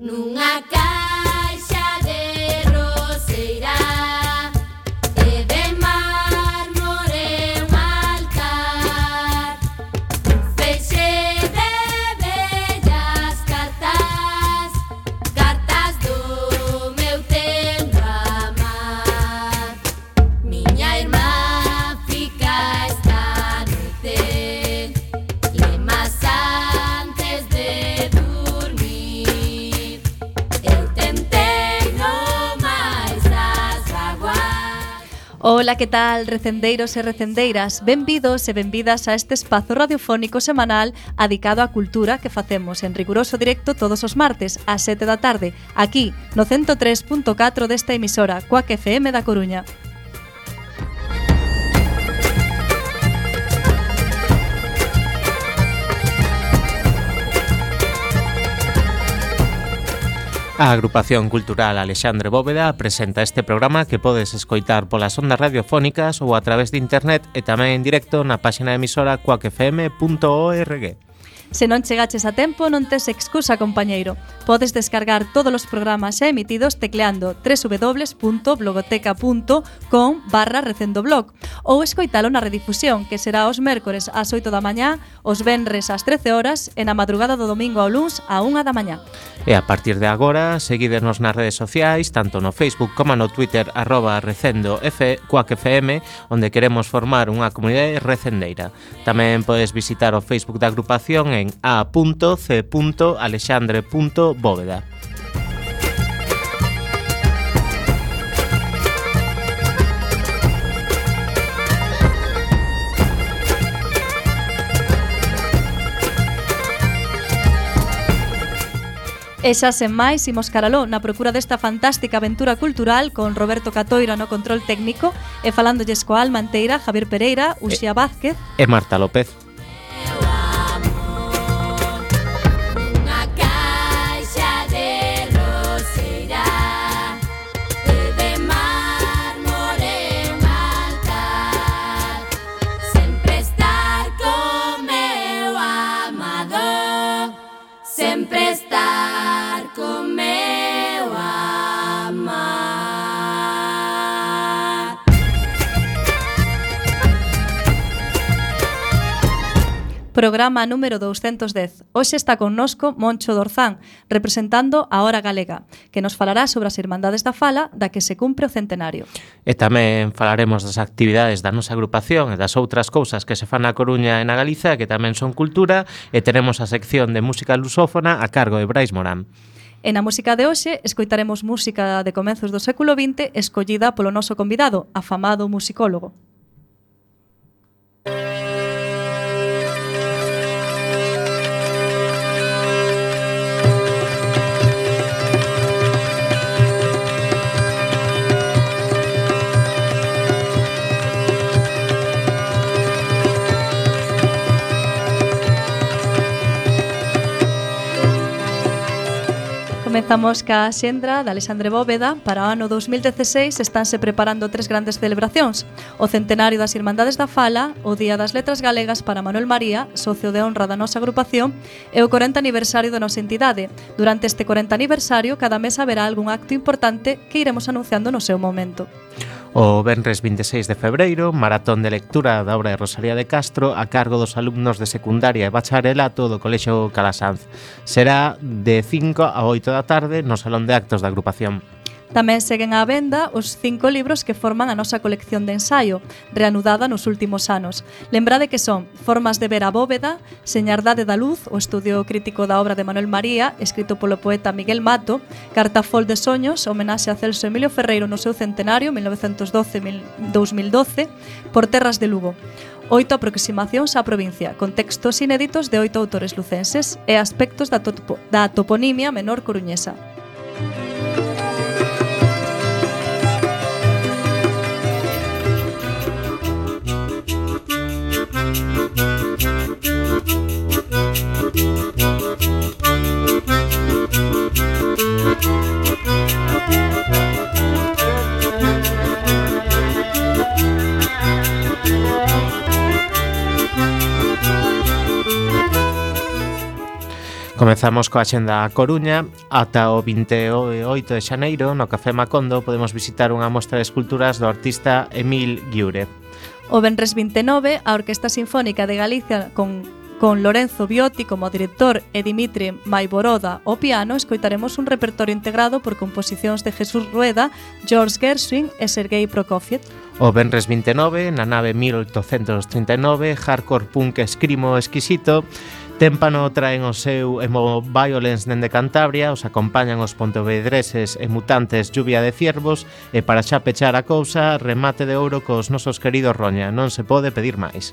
Nunha Ola, que tal, recendeiros e recendeiras? Benvidos e benvidas a este espazo radiofónico semanal adicado á cultura que facemos en riguroso directo todos os martes ás 7 da tarde, aquí no 103.4 desta emisora, Coac FM da Coruña. A agrupación cultural Alexandre Bóveda presenta este programa que podes escoitar polas ondas radiofónicas ou a través de internet e tamén en directo na páxina emisora coacfm.org. Se non chegaches a tempo, non tes excusa, compañeiro. Podes descargar todos os programas xa emitidos tecleando www.blogoteca.com barra recendoblog ou escoitalo na redifusión, que será os mércores ás 8 da mañá, os venres ás 13 horas e na madrugada do domingo ao luns a 1 da mañá. E a partir de agora, seguídenos nas redes sociais, tanto no Facebook como no Twitter, arroba recendo F, FM, onde queremos formar unha comunidade recendeira. Tamén podes visitar o Facebook da agrupación e en a.c.alexandre.bóveda. E xa sen máis, imos caraló na procura desta fantástica aventura cultural con Roberto Catoira no control técnico e falándolles coa Alma Anteira, Javier Pereira, Uxía Vázquez e Marta López. programa número 210. Hoxe está connosco Moncho Dorzán, representando a Hora Galega, que nos falará sobre as Irmandades da Fala, da que se cumpre o centenario. E tamén falaremos das actividades da nosa agrupación e das outras cousas que se fan na Coruña e na Galiza, que tamén son cultura, e tenemos a sección de música lusófona a cargo de Brais Morán. E na música de hoxe escoitaremos música de comezos do século XX escollida polo noso convidado, afamado musicólogo. Comezamos ca xendra de Alexandre Bóveda. Para o ano 2016 estánse preparando tres grandes celebracións. O centenario das Irmandades da Fala, o Día das Letras Galegas para Manuel María, socio de honra da nosa agrupación, e o 40 aniversario da nosa entidade. Durante este 40 aniversario, cada mes haberá algún acto importante que iremos anunciando no seu momento. O venres 26 de febreiro, maratón de lectura da obra de Rosalía de Castro a cargo dos alumnos de secundaria e bacharelato do Colexio Calasanz. Será de 5 a 8 da tarde no Salón de Actos da agrupación. Tamén seguen á venda os cinco libros que forman a nosa colección de ensaio, reanudada nos últimos anos. Lembrade que son Formas de ver a bóveda, Señardade da luz, o estudio crítico da obra de Manuel María, escrito polo poeta Miguel Mato, Cartafol de soños, homenaxe a Celso Emilio Ferreiro no seu centenario 1912-2012, Por terras de Lugo oito aproximacións á provincia, con textos inéditos de oito autores lucenses e aspectos da, topo, da toponimia menor coruñesa. Comezamos coa xenda a Coruña Ata o 28 de xaneiro No Café Macondo podemos visitar unha mostra de esculturas do artista Emil Giure. O Benres 29, a Orquesta Sinfónica de Galicia con Con Lorenzo Biotti como director e Dimitri Maiboroda ao piano, escoitaremos un repertorio integrado por composicións de Jesús Rueda, George Gershwin e Sergei Prokofiev. O Benres 29, na nave 1839, Hardcore Punk Escrimo Exquisito, Témpano traen o seu emo violence dende Cantabria, os acompañan os pontevedreses e mutantes Lluvia de Ciervos e para xa pechar a cousa, remate de ouro cos nosos queridos Roña, non se pode pedir máis.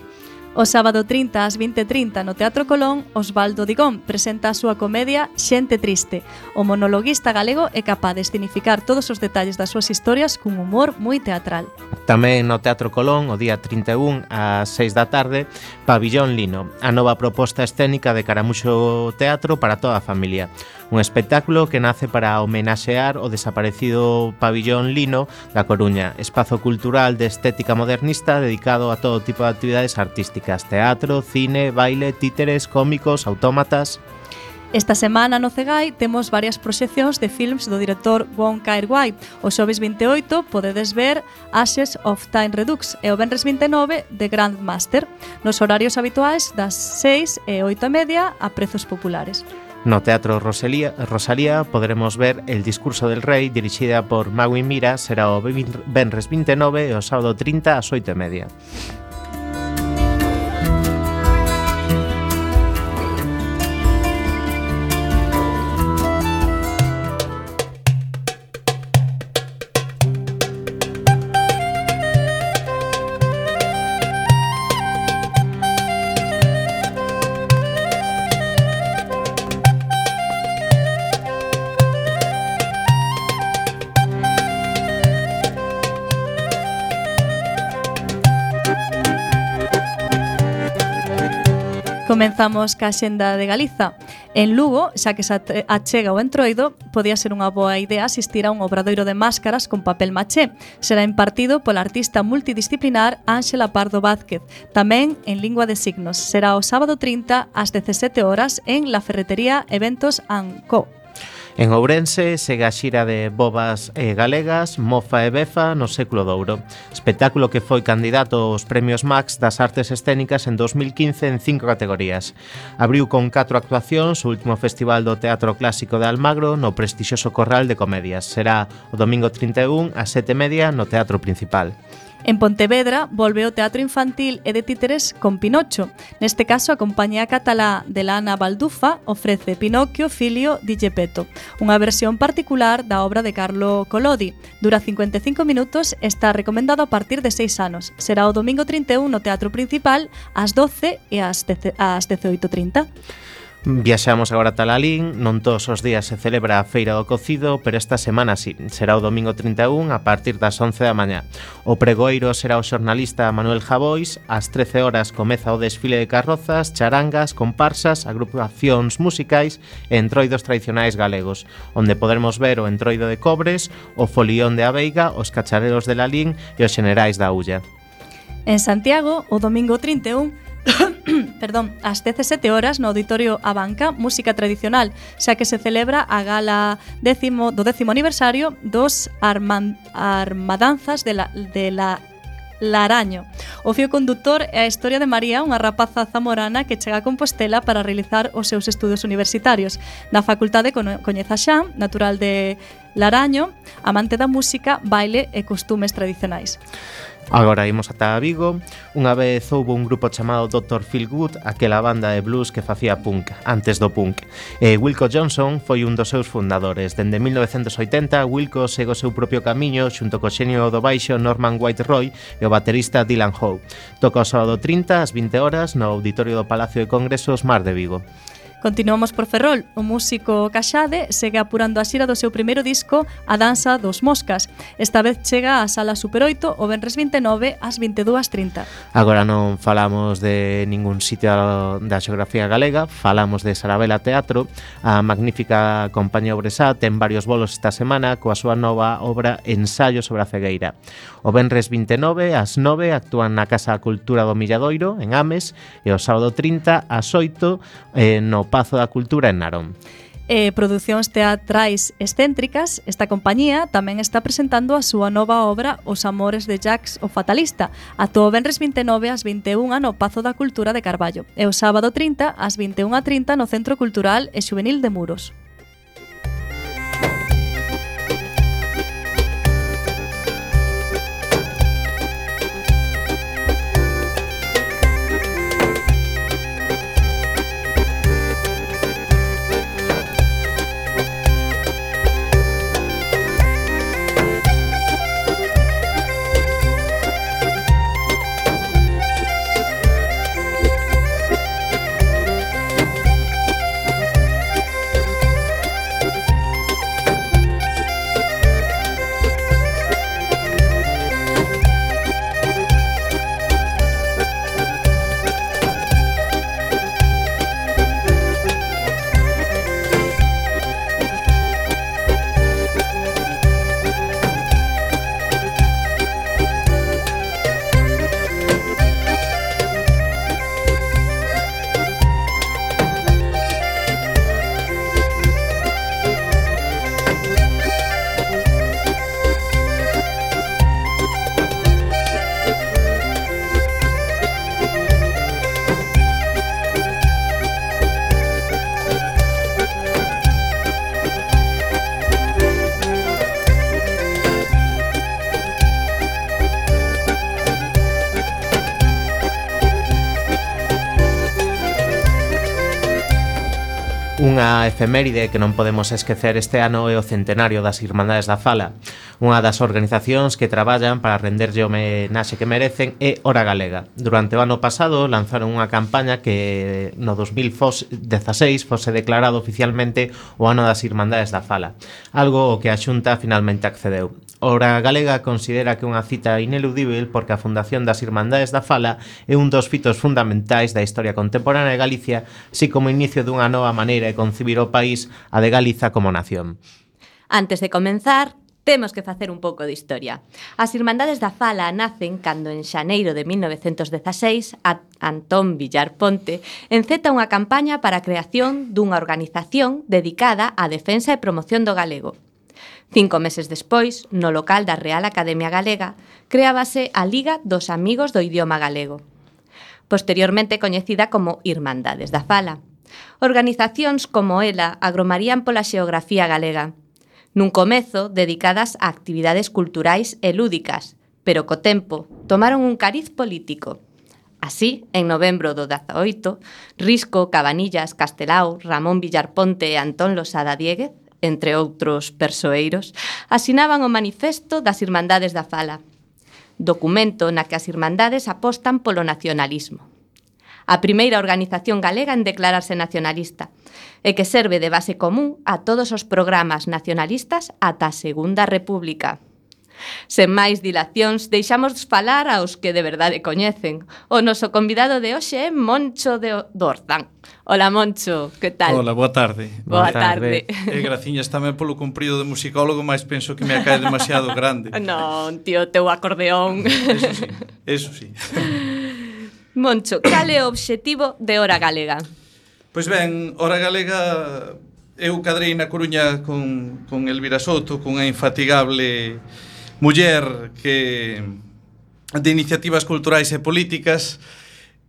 O sábado 30 ás 20.30 no Teatro Colón, Osvaldo Digón presenta a súa comedia Xente Triste. O monologuista galego é capaz de escenificar todos os detalles das súas historias cun humor moi teatral. Tamén no Teatro Colón, o día 31 ás 6 da tarde, Pabillón Lino, a nova proposta escénica de Caramuxo Teatro para toda a familia un espectáculo que nace para homenaxear o desaparecido pabillón Lino da Coruña, espazo cultural de estética modernista dedicado a todo tipo de actividades artísticas, teatro, cine, baile, títeres, cómicos, autómatas... Esta semana no Cegai temos varias proxeccións de films do director Wong Kar-wai. O xoves 28 podedes ver Ashes of Time Redux e o venres 29 The Grandmaster nos horarios habituais das 6 e 8 e media a prezos populares. No Teatro Rosalía, Rosalía poderemos ver El discurso del rei dirixida por Magui Mira será o venres 29 e o sábado 30 ás 8:30. Comenzamos ca xenda de Galiza. En Lugo, xa que se achega o entroido, podía ser unha boa idea asistir a un obradoiro de máscaras con papel maché. Será impartido pola artista multidisciplinar Ángela Pardo Vázquez, tamén en lingua de signos. Será o sábado 30 ás 17 horas en la ferretería Eventos Anco. En Ourense segue a xira de Bobas e Galegas, Mofa e Befa no século d'Ouro, espectáculo que foi candidato aos Premios Max das Artes Escénicas en 2015 en cinco categorías. Abriu con catro actuacións o último Festival do Teatro Clásico de Almagro no prestixioso Corral de Comedias. Será o domingo 31 ás 7:30 no Teatro Principal. En Pontevedra volve o Teatro Infantil e de Títeres con Pinocho. Neste caso, a compañía catalá de Lana Baldufa ofrece Pinocchio, Filio di Gepetto, unha versión particular da obra de Carlo Collodi. Dura 55 minutos e está recomendado a partir de 6 anos. Será o domingo 31 no Teatro Principal ás 12 e ás 18.30. Viaxamos agora a Talalín, non todos os días se celebra a Feira do Cocido, pero esta semana sí, será o domingo 31 a partir das 11 da mañá. O pregoiro será o xornalista Manuel Javois, ás 13 horas comeza o desfile de carrozas, charangas, comparsas, agrupacións musicais e entroidos tradicionais galegos, onde podremos ver o entroido de cobres, o folión de Aveiga, os cachareros de Lalín e os generais da Ulla. En Santiago, o domingo 31, perdón, ás 17 horas no Auditorio A Banca, música tradicional, xa que se celebra a gala décimo, do décimo aniversario dos arman, armadanzas de la, de la Laraño. O fio conductor é a historia de María, unha rapaza zamorana que chega a Compostela para realizar os seus estudos universitarios. Na facultade coñeza xa, natural de Laraño, amante da música, baile e costumes tradicionais. Agora imos ata Vigo. Unha vez houve un grupo chamado Dr. Phil Good, aquela banda de blues que facía punk, antes do punk. E Wilco Johnson foi un dos seus fundadores. Dende 1980, Wilco segue o seu propio camiño xunto co xenio do baixo Norman White Roy e o baterista Dylan Howe. Toca o sábado 30 ás 20 horas no Auditorio do Palacio de Congresos Mar de Vigo. Continuamos por Ferrol. O músico Caxade segue apurando a xira do seu primeiro disco A danza dos moscas. Esta vez chega á sala Super 8 o venres 29 ás 22.30. Agora non falamos de ningún sitio da xeografía galega, falamos de Sarabela Teatro. A magnífica compañía Obresá ten varios bolos esta semana coa súa nova obra Ensayo sobre a cegueira. O venres 29 ás 9 actúan na Casa Cultura do Milladoiro, en Ames, e o sábado 30 ás 8 eh, no Pazo da Cultura en Narón. E producións teatrais excéntricas, esta compañía tamén está presentando a súa nova obra Os amores de Jax o Fatalista. Atuou venres 29 ás 21 no Pazo da Cultura de Carballo e o sábado 30 ás 21.30 no Centro Cultural e Xuvenil de Muros. efeméride que non podemos esquecer este ano é o centenario das Irmandades da Fala, unha das organizacións que traballan para renderlle o homenaxe que merecen é Hora Galega. Durante o ano pasado lanzaron unha campaña que no 2016 fose declarado oficialmente o ano das Irmandades da Fala, algo o que a Xunta finalmente accedeu. Ora Galega considera que unha cita ineludível porque a fundación das Irmandades da Fala é un dos fitos fundamentais da historia contemporánea de Galicia, así como inicio dunha nova maneira de concibir o país a de Galiza como nación. Antes de comenzar, temos que facer un pouco de historia. As Irmandades da Fala nacen cando en xaneiro de 1916 a Antón Villar Ponte enceta unha campaña para a creación dunha organización dedicada á defensa e promoción do galego. Cinco meses despois, no local da Real Academia Galega, creábase a Liga dos Amigos do Idioma Galego, posteriormente coñecida como Irmandades da Fala. Organizacións como ela agromarían pola xeografía galega, nun comezo dedicadas a actividades culturais e lúdicas, pero co tempo tomaron un cariz político. Así, en novembro do 18, Risco, Cabanillas, Castelao, Ramón Villarponte e Antón Losada Dieguez entre outros persoeiros, asinaban o manifesto das Irmandades da Fala, documento na que as Irmandades apostan polo nacionalismo. A primeira organización galega en declararse nacionalista, e que serve de base común a todos os programas nacionalistas ata a Segunda República. Sen máis dilacións, deixamos falar aos que de verdade coñecen. O noso convidado de hoxe é Moncho de Dorzán. Ola, Moncho, que tal? Ola, boa tarde. Boa, boa tarde. tarde. E graciñas tamén polo cumprido de musicólogo, mas penso que me cae demasiado grande. Non, tío, teu acordeón. Eso sí, eso sí. Moncho, cal é o obxectivo de Hora Galega? Pois ben, Hora Galega eu cadrei na Coruña con, con Elvira Soto, cunha infatigable muller que de iniciativas culturais e políticas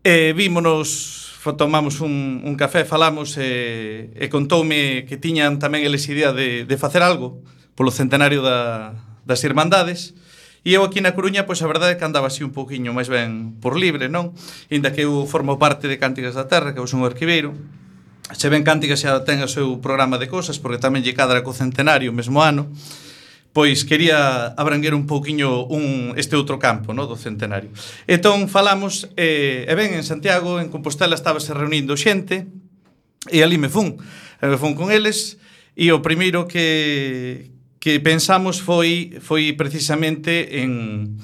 e vímonos tomamos un, un café, falamos e, e contoume que tiñan tamén eles idea de, de facer algo polo centenario da, das Irmandades. E eu aquí na Coruña, pois a verdade é que andaba así un poquinho máis ben por libre, non? Inda que eu formo parte de Cánticas da Terra, que eu son arquiveiro, se ben Cánticas xa ten o seu programa de cosas, porque tamén lle cadra co centenario o mesmo ano, pois quería abranguer un pouquiño un, este outro campo no, do centenario. Entón falamos, eh, e ben, en Santiago, en Compostela, estábase reunindo xente, e ali me fun. E me fun con eles, e o primeiro que, que pensamos foi, foi precisamente en,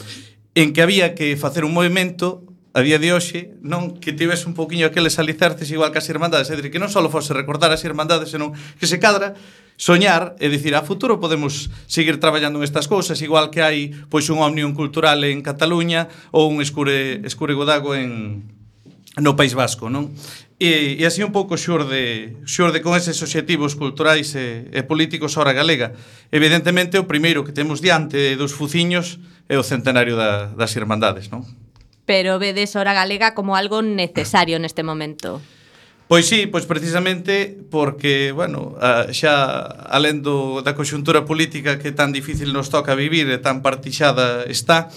en que había que facer un movimento a día de hoxe, non que tivese un pouquiño aqueles alicerces igual que as irmandades, é dicir, que non só fose recordar as irmandades, senón que se cadra soñar e dicir a futuro podemos seguir traballando nestas cousas igual que hai pois unha unión cultural en Cataluña ou un escure, escure Godago en no País Vasco, non? E, e así un pouco xurde, xurde con eses obxectivos culturais e, e políticos hora galega. Evidentemente, o primeiro que temos diante dos fuciños é o centenario da, das Irmandades, non? Pero vedes hora galega como algo necesario neste momento. Pois sí, pois precisamente porque, bueno, xa alén do, da coxuntura política que tan difícil nos toca vivir e tan partixada está,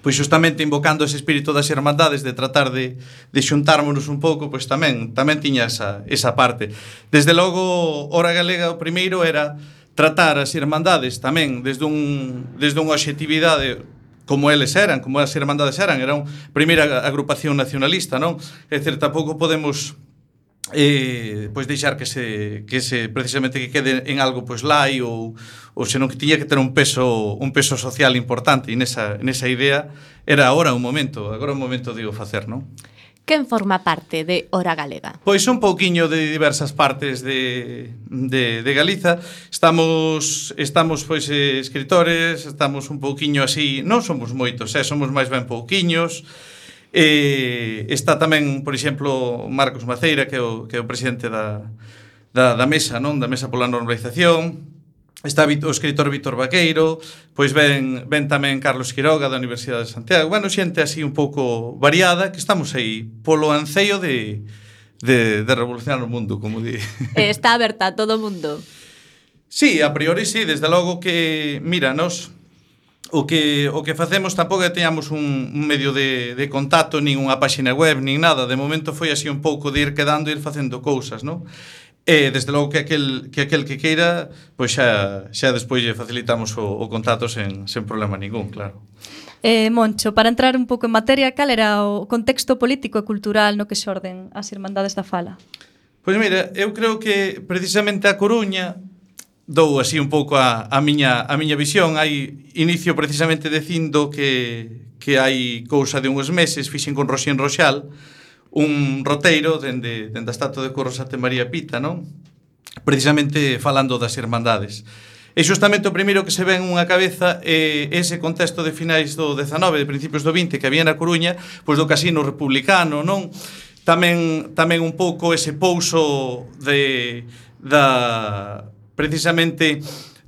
pois justamente invocando ese espírito das irmandades de tratar de, de xuntármonos un pouco, pois tamén tamén tiña esa, esa parte. Desde logo, Hora Galega o primeiro era tratar as irmandades tamén desde un, desde unha objetividade como eles eran, como as irmandades eran, era unha primeira agrupación nacionalista, non? É certo, tampouco podemos eh, pois deixar que se, que se precisamente que quede en algo pois lai ou, ou senón que tiña que ter un peso un peso social importante e nesa, nesa idea era agora un momento agora un momento de o facer, non? Quen forma parte de Hora Galega? Pois un pouquiño de diversas partes de, de, de Galiza Estamos, estamos pois eh, escritores, estamos un pouquiño así Non somos moitos, eh? somos máis ben pouquiños Eh, está tamén, por exemplo, Marcos Maceira, que é o, que é o presidente da, da, da mesa, non? Da mesa pola normalización. Está o escritor Víctor Vaqueiro, pois ven, ven tamén Carlos Quiroga da Universidade de Santiago. Bueno, xente así un pouco variada, que estamos aí polo anceio de, de, de revolucionar o mundo, como di. Está aberta a todo o mundo. Sí, a priori sí, desde logo que, mira, nos o que o que facemos tampouco que teñamos un, un medio de, de contacto, nin unha páxina web, nin nada. De momento foi así un pouco de ir quedando, e ir facendo cousas, non? E desde logo que aquel que aquel que queira, pois xa xa despois lle facilitamos o, o contacto sen sen problema ningún, claro. Eh, Moncho, para entrar un pouco en materia, cal era o contexto político e cultural no que xorden as Irmandades da Fala? Pois mira, eu creo que precisamente a Coruña dou así un pouco a, a, miña, a miña visión. Hai inicio precisamente dicindo que, que hai cousa de uns meses fixen con Roxín Roxal un roteiro dende, dende a estatua de Curro Santa María Pita, non? Precisamente falando das irmandades. E justamente o primeiro que se ven unha cabeza é eh, ese contexto de finais do 19, de principios do 20 que había na Coruña, pois do casino republicano, non? Tamén tamén un pouco ese pouso de da precisamente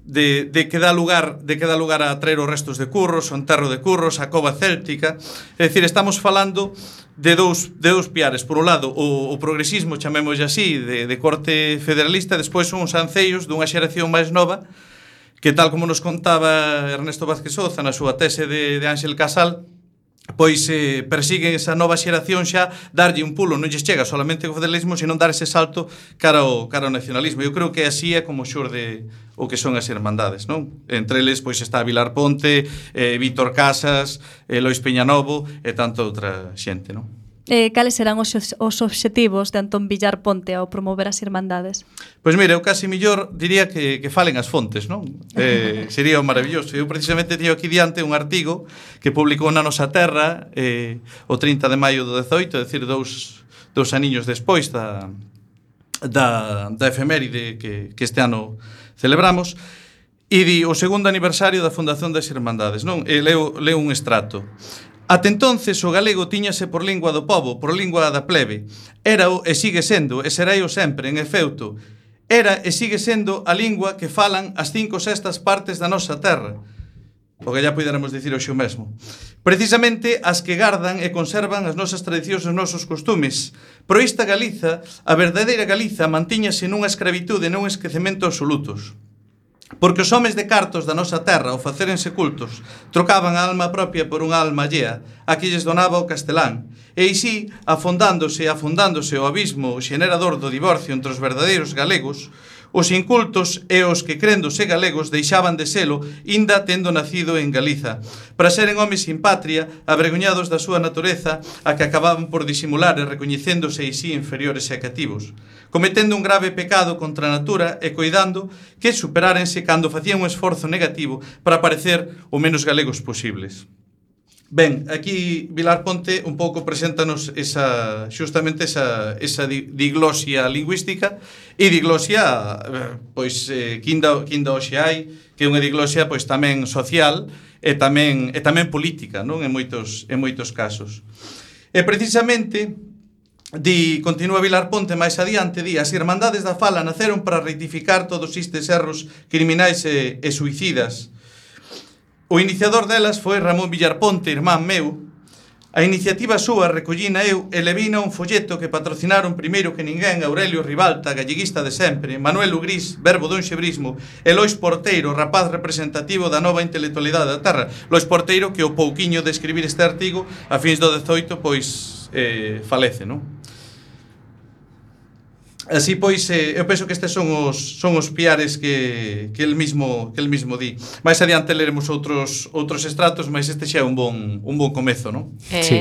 de, de que dá lugar de que dá lugar a traer os restos de Curros, o enterro de Curros, a cova céltica. É dicir, estamos falando de dous, de dous piares. Por un lado, o, o progresismo, chamémoslle así, de, de corte federalista, despois uns anceios dunha xeración máis nova que tal como nos contaba Ernesto Vázquez Oza na súa tese de, de Ángel Casal, pois eh, persiguen esa nova xeración xa darlle un pulo, non lles chega solamente o federalismo, senón dar ese salto cara ao, cara ao nacionalismo. Eu creo que así é como xurde o que son as irmandades, non? Entre eles pois está Vilar Ponte, eh, Víctor Casas, eh, Lois Peñanovo e tanta outra xente, non? Eh, cales serán os, os obxectivos de Antón Villar Ponte ao promover as irmandades? Pois mira, eu casi millor diría que, que falen as fontes, non? Eh, sería maravilloso. Eu precisamente teño aquí diante un artigo que publicou na nosa terra eh, o 30 de maio do 18, é dicir, dous, dous aniños despois da, da, da efeméride que, que este ano celebramos, E di o segundo aniversario da Fundación das Irmandades, non? E leo, leo un extrato. Até entonces o galego tiñase por lingua do povo, por lingua da plebe. Era o, e sigue sendo, e será o sempre, en efeuto. Era e sigue sendo a lingua que falan as cinco sextas partes da nosa terra. O que ya puidéramos dicir hoxe o mesmo. Precisamente as que gardan e conservan as nosas tradicións e os nosos costumes. Pero esta Galiza, a verdadeira Galiza, mantiñase nunha escravitude e nun esquecemento absolutos. Porque os homes de cartos da nosa terra, ao facerense cultos, trocaban a alma propia por unha alma allea, a que lles donaba o castelán. E así, afondándose e afondándose o abismo o xenerador do divorcio entre os verdadeiros galegos, Os incultos e os que créndose galegos deixaban de selo, inda tendo nacido en Galiza. Para seren homes sin patria, avergoñados da súa natureza, a que acababan por disimular e recoñecéndose e si inferiores e cativos, cometendo un grave pecado contra a natura e coidando que superárense cando facían un esforzo negativo para parecer o menos galegos posibles. Ben, aquí Vilar Ponte un pouco preséntanos esa, justamente esa, esa diglosia lingüística. E diglosia eh, pois eh, quinda, quinda hoxe hai que é unha diglosia pois tamén social e tamén, e tamén política non? En moitos, en moitos casos. E precisamente Di, continúa Vilar Ponte máis adiante, di, as Irmandades da Fala naceron para rectificar todos estes erros criminais e, e suicidas O iniciador delas foi Ramón Villarponte, irmán meu. A iniciativa súa recollina eu e levina un folleto que patrocinaron primeiro que ninguén Aurelio Ribalta, galleguista de sempre, Manuel Ugrís, verbo dun xebrismo, e Lois Porteiro, rapaz representativo da nova intelectualidade da terra. Lois Porteiro que o pouquiño de escribir este artigo a fins do 18 pois eh, falece, non? Así pois, eh, eu penso que estes son os son os piares que que el mismo que el mismo di. Mais adiante leremos outros outros estratos, mas este xa é un bon un bon comezo, non? Eh. Sí.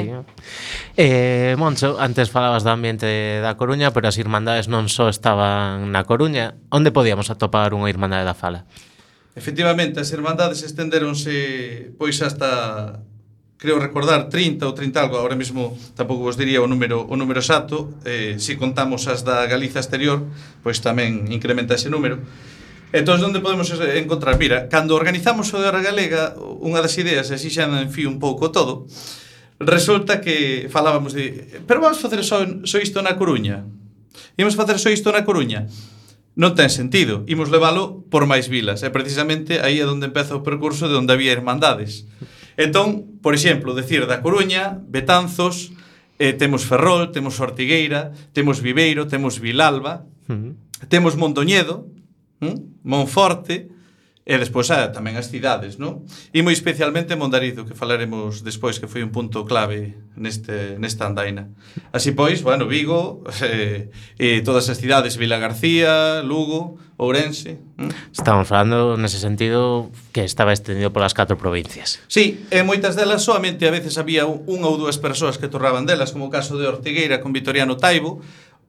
Eh, Moncho, antes falabas do ambiente da Coruña, pero as irmandades non só estaban na Coruña. Onde podíamos atopar unha irmandade da Fala? Efectivamente, as irmandades estenderonse pois hasta creo recordar 30 ou 30 algo, agora mesmo tampouco vos diría o número o número exacto, eh, si contamos as da Galiza exterior, pois tamén incrementa ese número. Entón, onde podemos encontrar? Mira, cando organizamos o de Hora Galega, unha das ideas, así xa en fi un pouco todo, resulta que falábamos de pero vamos facer só, só isto na Coruña. Imos facer só isto na Coruña non ten sentido. Imos leválo por máis vilas. É precisamente aí é onde empeza o percurso de onde había irmandades. Entón, por exemplo, decir da Coruña, Betanzos, eh, temos Ferrol, temos Ortigueira, temos Viveiro, temos Vilalba, uh -huh. temos Mondoñedo, ¿m? Monforte, E despois ah, tamén as cidades, non? E moi especialmente Mondariz, que falaremos despois, que foi un punto clave neste, nesta andaina. Así pois, bueno, Vigo, eh, e todas as cidades, Vila García, Lugo, Ourense... Mm. Estamos falando nese sentido que estaba extendido polas catro provincias. Sí, e moitas delas solamente a veces había unha ou dúas persoas que torraban delas, como o caso de Ortigueira con Vitoriano Taibo,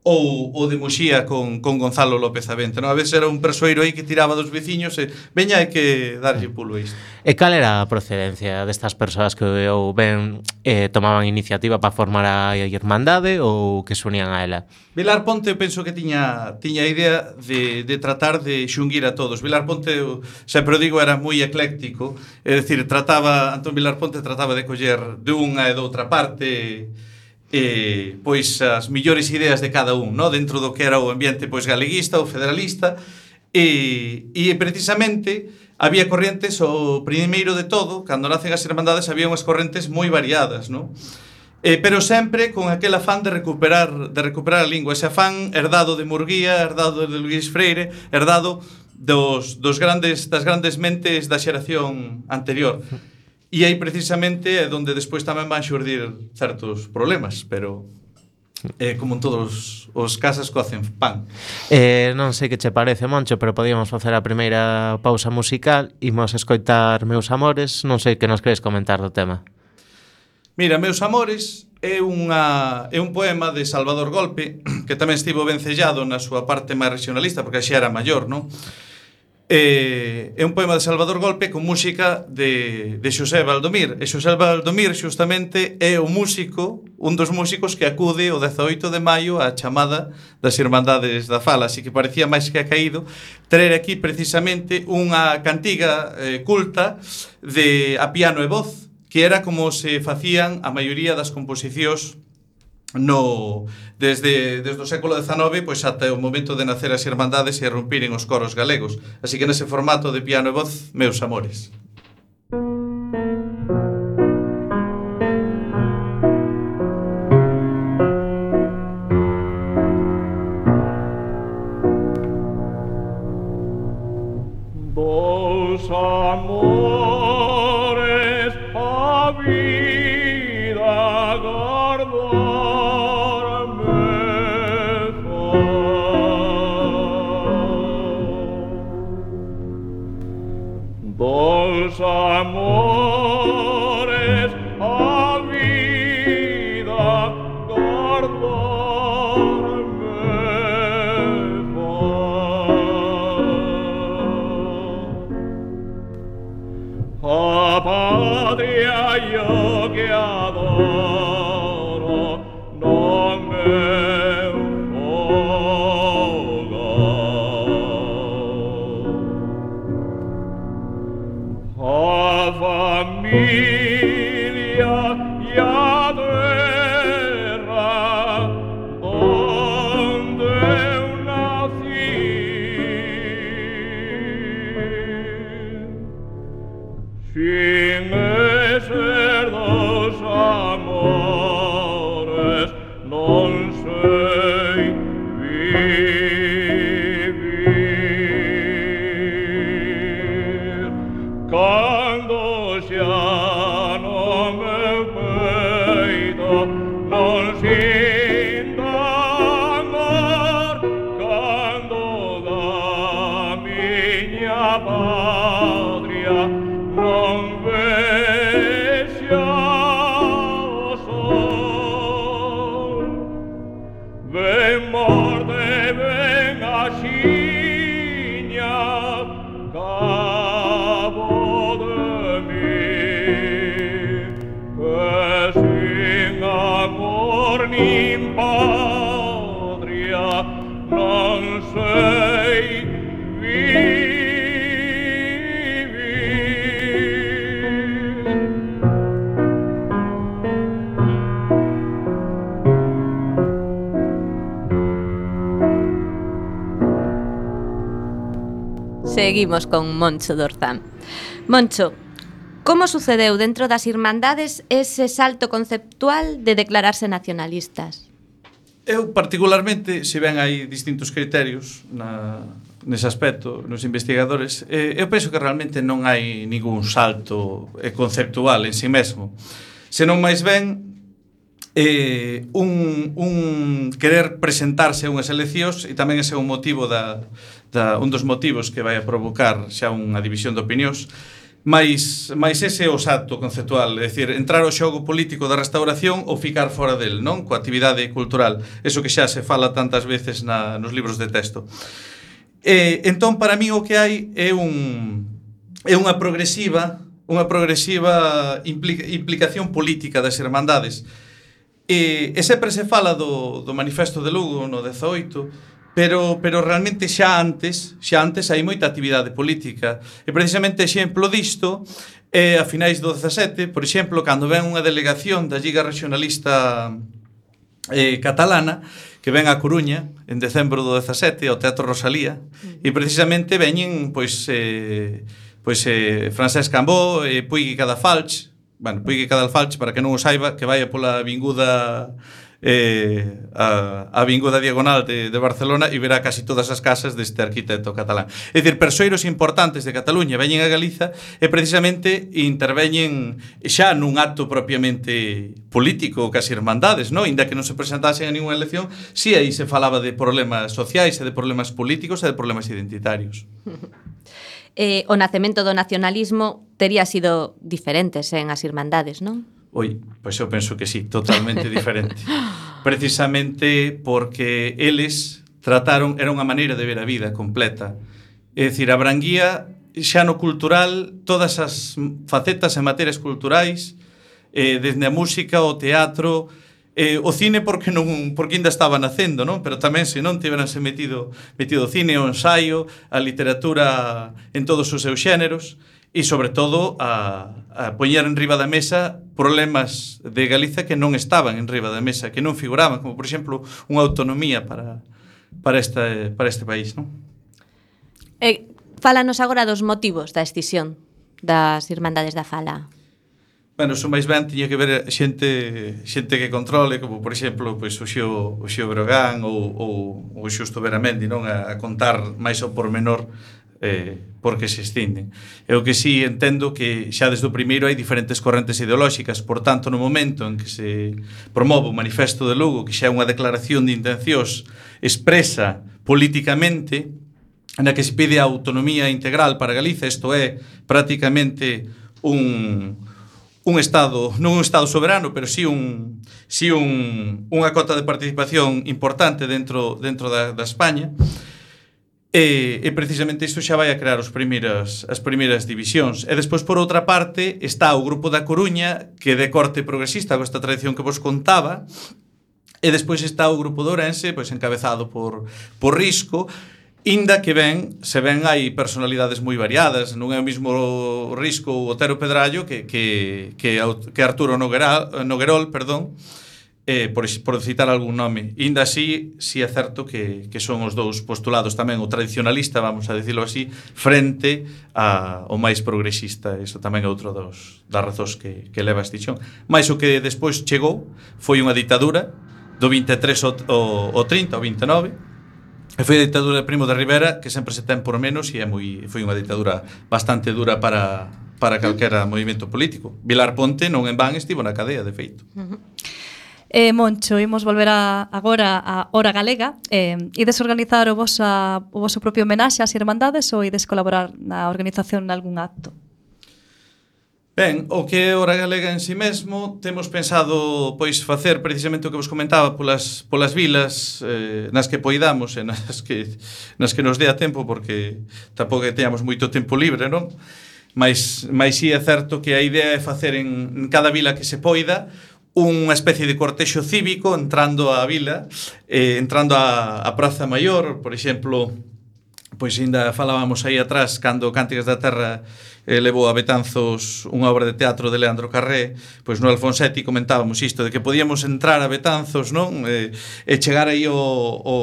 ou o de Muxía con, con Gonzalo López Avente. Non? A veces era un persoeiro aí que tiraba dos veciños e veña hai que darlle pulo isto. E cal era a procedencia destas persoas que ou ben eh, tomaban iniciativa para formar a Irmandade ou que se unían a ela? Vilar Ponte penso que tiña tiña a idea de, de tratar de xunguir a todos. Vilar Ponte, sempre o digo, era moi ecléctico, é dicir, trataba, Antón Vilar Ponte trataba de coller de unha e de outra parte eh, pois as millores ideas de cada un, no? dentro do que era o ambiente pois galeguista ou federalista, e, e precisamente había correntes, o primeiro de todo, cando nacen as Irmandades, había unhas correntes moi variadas, no? Eh, pero sempre con aquel afán de recuperar de recuperar a lingua, ese afán herdado de Murguía, herdado de Luis Freire, herdado dos, dos grandes das grandes mentes da xeración anterior. E aí precisamente é onde despois tamén van xurdir certos problemas, pero Eh, como en todos os casas cocen pan. Eh, Non sei que che parece, Moncho Pero podíamos facer a primeira pausa musical. Imos escoitar Meus Amores. Non sei que nos queres comentar do tema. Mira, Meus Amores é, unha, é un poema de Salvador Golpe Que tamén estivo vencellado na súa parte máis regionalista Porque xa era maior, non? Eh, é un poema de Salvador Golpe con música de, de Xosé Valdomir. E Xosé Valdomir xustamente é o músico un dos músicos que acude o 18 de maio á chamada das Irmandades da Fala. Así que parecía máis que ha caído traer aquí precisamente unha cantiga eh, culta de a piano e voz que era como se facían a maioría das composicións no desde, desde o século XIX pois ata o momento de nacer as irmandades e romperen os coros galegos. Así que nese formato de piano e voz, meus amores. fear. Seguimos con Moncho Dorzán. Moncho, como sucedeu dentro das Irmandades ese salto conceptual de declararse nacionalistas? Eu particularmente, se ven hai distintos criterios na, nese aspecto nos investigadores, eh, eu penso que realmente non hai ningún salto eh, conceptual en si sí mesmo. Senón máis ben eh, un, un querer presentarse a unhas eleccións e tamén ese é un motivo da, da, un dos motivos que vai a provocar xa unha división de opinións mais, mais ese é o salto conceptual, é dicir, entrar ao xogo político da restauración ou ficar fora del, non? Coa actividade cultural, eso que xa se fala tantas veces na, nos libros de texto. E, entón, para mí o que hai é un é unha progresiva unha progresiva implica, implicación política das hermandades E, e sempre se fala do, do manifesto de Lugo no 18, pero, pero realmente xa antes, xa antes hai moita actividade política. E precisamente exemplo disto é a finais do 17, por exemplo, cando ven unha delegación da Liga Regionalista eh, catalana que ven a Coruña en decembro do 17 ao Teatro Rosalía mm. e precisamente veñen pois eh, pois eh, Francesc Cambó, e eh, Puigui Cadafalch, bueno, Puigui Cadalfalch, para que non o saiba, que vai pola vinguda eh, a, a vinguda diagonal de, de Barcelona e verá casi todas as casas deste arquitecto catalán. É dicir, persoeiros importantes de Cataluña veñen a Galiza e precisamente interveñen xa nun acto propiamente político, casi irmandades, no? inda que non se presentasen a ninguna elección, si aí se falaba de problemas sociais e de problemas políticos e de problemas identitarios. eh, o nacemento do nacionalismo tería sido diferente sen as irmandades, non? Oi, pois eu penso que sí, totalmente diferente. Precisamente porque eles trataron, era unha maneira de ver a vida completa. É dicir, a Branguía xa no cultural, todas as facetas e materias culturais, eh, desde a música, o teatro, eh, o cine porque non porque ainda estaba nacendo, non? Pero tamén se non tiveranse metido metido o cine, o ensaio, a literatura en todos os seus xéneros e sobre todo a, a poñer en riba da mesa problemas de Galiza que non estaban en riba da mesa, que non figuraban, como por exemplo unha autonomía para para esta para este país, non? Eh, fálanos agora dos motivos da escisión das Irmandades da Fala. Bueno, son máis ben tiña que ver xente xente que controle, como por exemplo, pois o Xio, o Xio Brogán ou, ou o Xusto Veramendi, non a, a contar máis ao pormenor eh, porque se extinden. Eu que si sí, entendo que xa desde o primeiro hai diferentes correntes ideolóxicas, por tanto, no momento en que se promove o Manifesto de Lugo, que xa é unha declaración de intencións expresa políticamente, na que se pide a autonomía integral para Galiza, isto é prácticamente un, un Estado, non un Estado soberano, pero sí un, sí un, unha cota de participación importante dentro, dentro da, da España. E, e precisamente isto xa vai a crear os primeiras, as primeiras divisións. E despois, por outra parte, está o Grupo da Coruña, que de corte progresista, con esta tradición que vos contaba, e despois está o Grupo de Ourense, pois encabezado por, por Risco, Inda que ben, se ven hai personalidades moi variadas, non é o mismo Risco ou Otero Pedrallo que, que, que, que Arturo Nogueral, Noguerol, perdón, eh, por, por citar algún nome. Inda así, si é certo que, que son os dous postulados tamén, o tradicionalista, vamos a decirlo así, frente a, o máis progresista. Iso tamén é outro dos, das razóns que, que leva este chón. Mais o que despois chegou foi unha ditadura do 23 ao, ao, ao 30, ao 29, E foi a ditadura de Primo de Rivera que sempre se ten por menos e é moi foi unha ditadura bastante dura para para calquera movimento político. Vilar Ponte non en van estivo na cadea, de feito. Eh, Moncho, imos volver a, agora a Hora Galega. Eh, ides organizar o vosa, o voso propio homenaxe ás Irmandades ou ides colaborar na organización nalgún acto? Ben, o que é Hora Galega en si sí mesmo temos pensado pois facer precisamente o que vos comentaba polas, polas vilas eh, nas que poidamos e nas que, nas que nos dé a tempo porque tampouco que teñamos moito tempo libre, non? Mas, mas sí é certo que a idea é facer en, en cada vila que se poida unha especie de cortexo cívico entrando á vila, eh, entrando á, á Praza Maior, por exemplo, pois ainda falábamos aí atrás cando Cánticas da Terra eh, levou a Betanzos unha obra de teatro de Leandro Carré, pois no Alfonsetti comentábamos isto, de que podíamos entrar a Betanzos, non? Eh, e chegar aí o, o,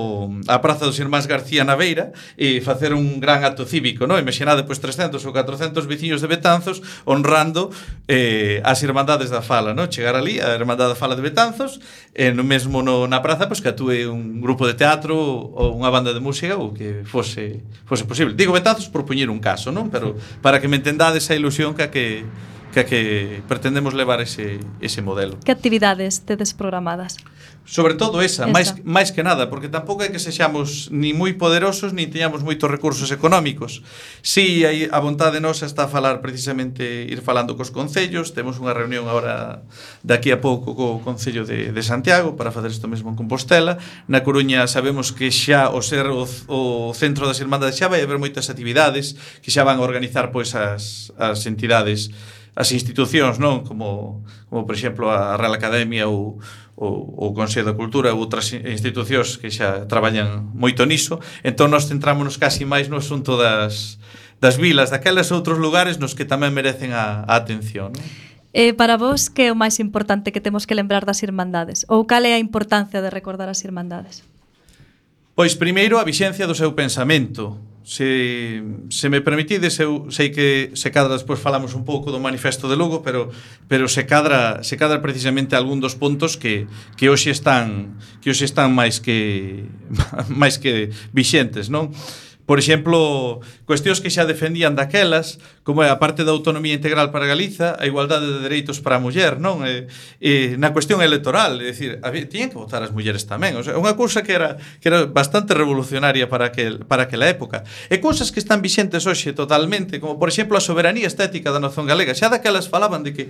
a Praza dos Irmáns García na Beira e facer un gran acto cívico, non? Imaginade, pois, 300 ou 400 veciños de Betanzos honrando eh, as Irmandades da Fala, non? Chegar ali, a Irmandade da Fala de Betanzos, e no mesmo no, na praza, pois, que atúe un grupo de teatro ou unha banda de música ou que fose, fose posible. Digo Betanzos por puñer un caso, non? Pero para que me entendades a ilusión que a que que a que pretendemos levar ese, ese modelo. Que actividades tedes programadas? Sobre todo esa, esa. máis máis que nada, porque tampouco é que sexamos ni moi poderosos ni teñamos moitos recursos económicos. Si aí a vontade nosa está a falar precisamente ir falando cos concellos, temos unha reunión agora daqui a pouco co Concello de, de Santiago para facer isto mesmo en Compostela. Na Coruña sabemos que xa o ser o, o centro das Irmandades xa vai haber moitas actividades que xa van a organizar pois as as entidades as institucións, non? Como, como por exemplo, a Real Academia ou, o, o Consello da Cultura ou outras institucións que xa traballan moito niso. Entón, nos centrámonos casi máis no asunto das, das vilas, daquelas outros lugares nos que tamén merecen a, a atención. Non? Eh, para vos, que é o máis importante que temos que lembrar das Irmandades? Ou cal é a importancia de recordar as Irmandades? Pois primeiro a vixencia do seu pensamento, se, se me permitides, eu sei que se cadra despois falamos un pouco do manifesto de Lugo, pero pero se cadra se cadra precisamente algún dos puntos que que hoxe están que hoxe están máis que máis que vixentes, non? Por exemplo, cuestións que xa defendían daquelas, como é a parte da autonomía integral para Galiza, a igualdade de dereitos para a muller, non? E, e na cuestión electoral, é dicir, había, tiñan que votar as mulleres tamén, o sea, unha cousa que era que era bastante revolucionaria para aquel para aquela época. E cousas que están vixentes hoxe totalmente, como por exemplo a soberanía estética da nación galega. Xa daquelas falaban de que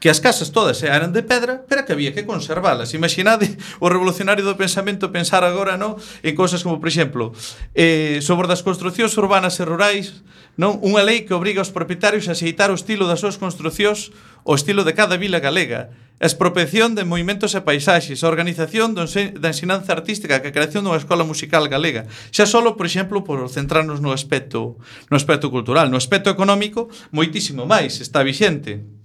que as casas todas eran de pedra, pero que había que conservalas. Imaginade o revolucionario do pensamento pensar agora no en cousas como, por exemplo, eh, sobre das construcións urbanas e rurais, non unha lei que obriga os propietarios a aceitar o estilo das súas construcións o estilo de cada vila galega, a expropiación de movimentos e paisaxes, a organización da ensinanza artística, que a creación dunha escola musical galega. Xa solo, por exemplo, por centrarnos no aspecto no aspecto cultural, no aspecto económico, moitísimo máis está vixente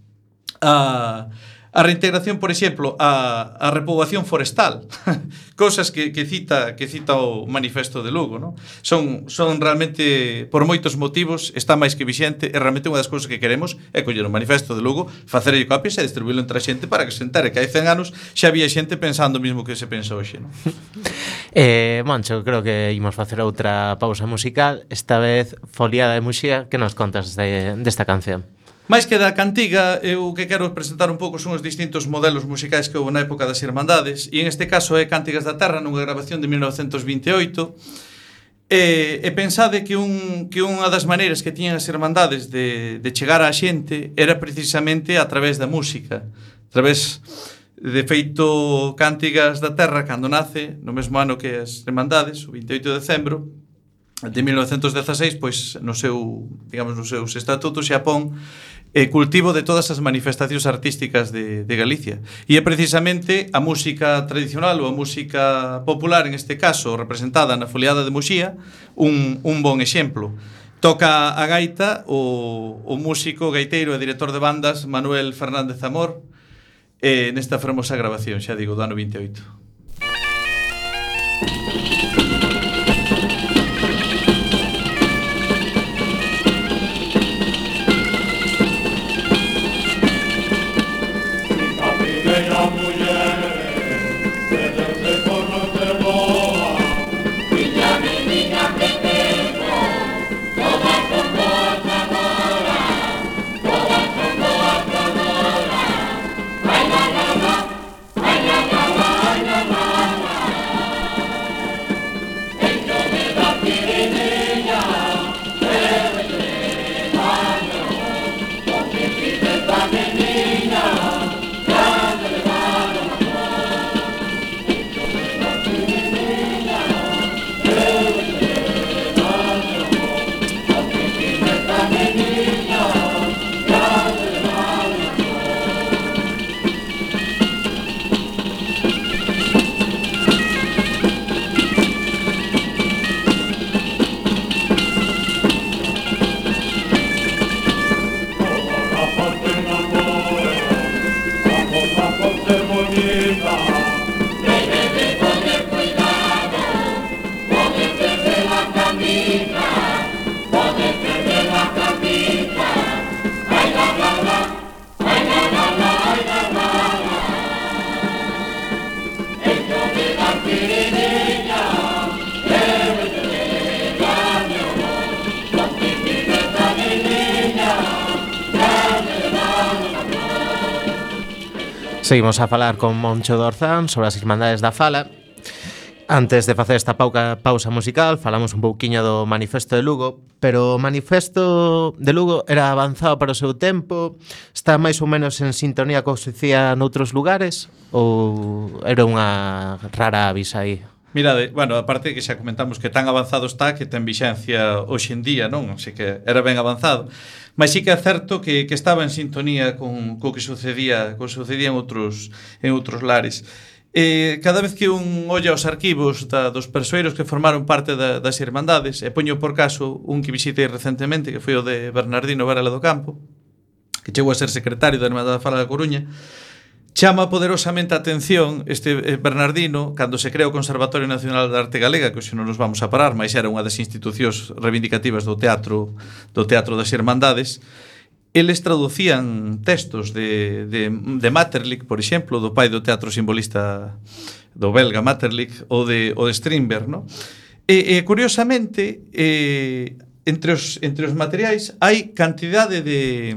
a, a reintegración, por exemplo, a, a repoboación forestal, cousas que, que, cita, que cita o manifesto de Lugo, non? Son, son realmente, por moitos motivos, está máis que vixente, e realmente unha das cousas que queremos é coller o manifesto de Lugo, facer copias e distribuílo entre a xente para que se entere que hai 100 anos xa había xente pensando o mismo que se pensa hoxe, non? eh, Moncho, creo que imos facer outra pausa musical, esta vez foliada de muxía, que nos contas de, desta canción? Mais que da cantiga, eu que quero presentar un pouco son os distintos modelos musicais que houve na época das Irmandades, e en este caso é Cántigas da Terra, nunha grabación de 1928, E, e pensade que, un, que unha das maneiras que tiñan as Irmandades de, de chegar á xente era precisamente a través da música, a través de feito Cántigas da Terra cando nace, no mesmo ano que as Irmandades, o 28 de decembro, de 1916, pois no seu, digamos, nos seus estatutos xa pon e cultivo de todas as manifestacións artísticas de, de Galicia. E é precisamente a música tradicional ou a música popular, en este caso, representada na foliada de Muxía, un, un bon exemplo. Toca a gaita o, o músico, gaiteiro e director de bandas Manuel Fernández Amor eh, nesta fermosa grabación, xa digo, do ano 28. Seguimos a falar con Moncho Dorzán sobre as Irmandades da Fala. Antes de facer esta pauca, pausa musical, falamos un pouquiño do Manifesto de Lugo, pero o Manifesto de Lugo era avanzado para o seu tempo, está máis ou menos en sintonía co que se noutros lugares, ou era unha rara avisa aí? Mirade, bueno, aparte que xa comentamos que tan avanzado está que ten vixencia hoxe en día, non? Así que era ben avanzado. Mas sí que é certo que, que estaba en sintonía con co que sucedía, co que sucedía en outros, en outros lares. Eh, cada vez que un olla os arquivos da, dos persoeiros que formaron parte da, das Irmandades, e poño por caso un que visitei recentemente, que foi o de Bernardino Varela do Campo, que chegou a ser secretario da Irmandade Fala da Coruña, Chama poderosamente a atención este eh, Bernardino cando se crea o Conservatorio Nacional de Arte Galega, que hoxe non nos vamos a parar, mas era unha das institucións reivindicativas do teatro, do teatro das Irmandades, eles traducían textos de, de, de Materlick, por exemplo, do pai do teatro simbolista do belga Materlick, ou de, o de Strindberg, no? E, e curiosamente, eh, entre, os, entre os materiais hai cantidade de,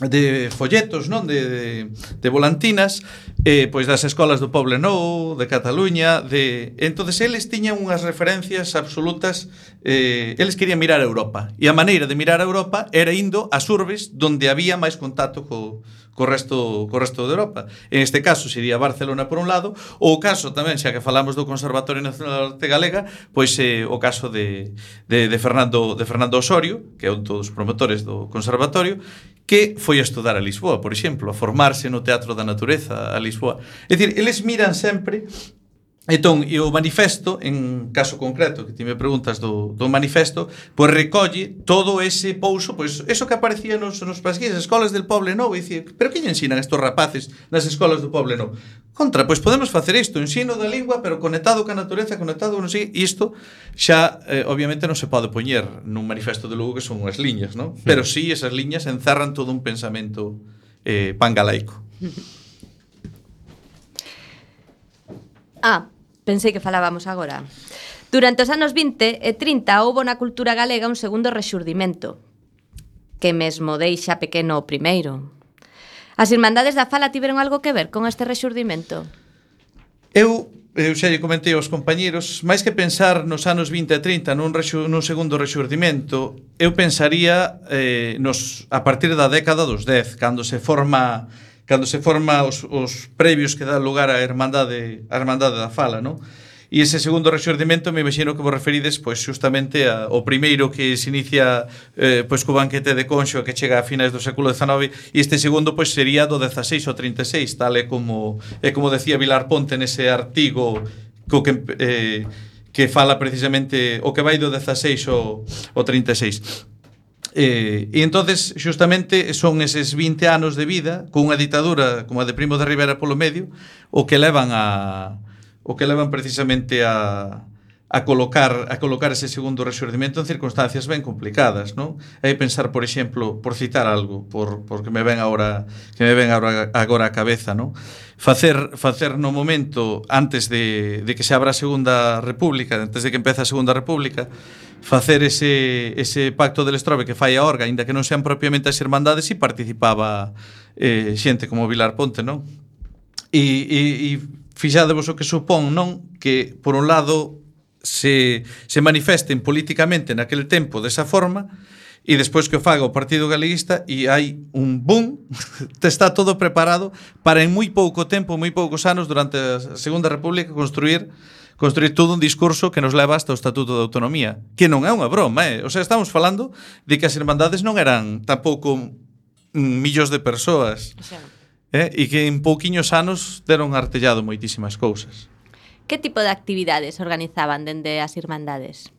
de folletos, non, de de, de volantinas, eh pois das escolas do Poble Nou, de Cataluña, de entonces eles tiñan unhas referencias absolutas, eh eles querían mirar a Europa. E a maneira de mirar a Europa era indo ás urbes onde había máis contacto co co resto, co resto de Europa. En este caso sería Barcelona por un lado, ou o caso tamén, xa que falamos do Conservatorio Nacional de Arte Galega, pois eh, o caso de, de, de, Fernando, de Fernando Osorio, que é un dos promotores do Conservatorio, que foi a estudar a Lisboa, por exemplo, a formarse no Teatro da Natureza a Lisboa. É dicir, eles miran sempre Entón, e o manifesto, en caso concreto que ti me preguntas do, do manifesto, pois recolle todo ese pouso, pois eso que aparecía nos, nos pasquís, escolas del Poble Novo, e dicir, pero que lle ensinan estos rapaces nas escolas do Poble Novo? Contra, pois podemos facer isto, ensino da lingua, pero conectado ca natureza, conectado, non sei, isto xa, eh, obviamente, non se pode poñer nun manifesto de Lugo que son unhas liñas, non? Pero hmm. sí, esas liñas encerran todo un pensamento eh, pangalaico. Ah, pensei que falábamos agora. Durante os anos 20 e 30 houbo na cultura galega un segundo rexurdimento, que mesmo deixa pequeno o primeiro. As Irmandades da Fala tiveron algo que ver con este rexurdimento? Eu eu xa lle comentei aos compañeros, máis que pensar nos anos 20 e 30 nun, rexu, nun segundo rexurdimento, eu pensaría eh, nos, a partir da década dos 10, cando se forma cando se forma os, os previos que dá lugar á Hermandade, a Hermandade da Fala, non? E ese segundo rexurdimento me imagino que vos referides pois justamente a, o primeiro que se inicia eh, pois co banquete de Conxo que chega a finais do século XIX e este segundo pois sería do 16 ao 36, tal é como é como decía Vilar Ponte nese artigo co que eh, que fala precisamente o que vai do 16 ao, ao 36. Eh, e entonces xustamente son eses 20 anos de vida cunha ditadura como a de Primo de Rivera polo medio o que levan a o que levan precisamente a a colocar a colocar ese segundo rexurdimento en circunstancias ben complicadas, non? E pensar, por exemplo, por citar algo, por porque me ven agora que me ven agora agora a cabeza, non? Facer facer no momento antes de de que se abra a Segunda República, antes de que empeza a Segunda República, facer ese ese pacto del Estrobe que fai a Orga, aínda que non sean propiamente as irmandades, e participaba eh xente como Vilar Ponte, non? E e e fixadevos o que supón, non? Que por un lado se, se manifesten políticamente naquele tempo desa forma e despois que o faga o Partido Galeguista e hai un boom, está todo preparado para en moi pouco tempo, moi poucos anos durante a Segunda República construir construir todo un discurso que nos leva hasta o Estatuto de Autonomía, que non é unha broma, eh? O sea, estamos falando de que as irmandades non eran tampouco millóns de persoas. O sea. Eh? E que en pouquiños anos deron artellado moitísimas cousas. Que tipo de actividades organizaban dende as Irmandades?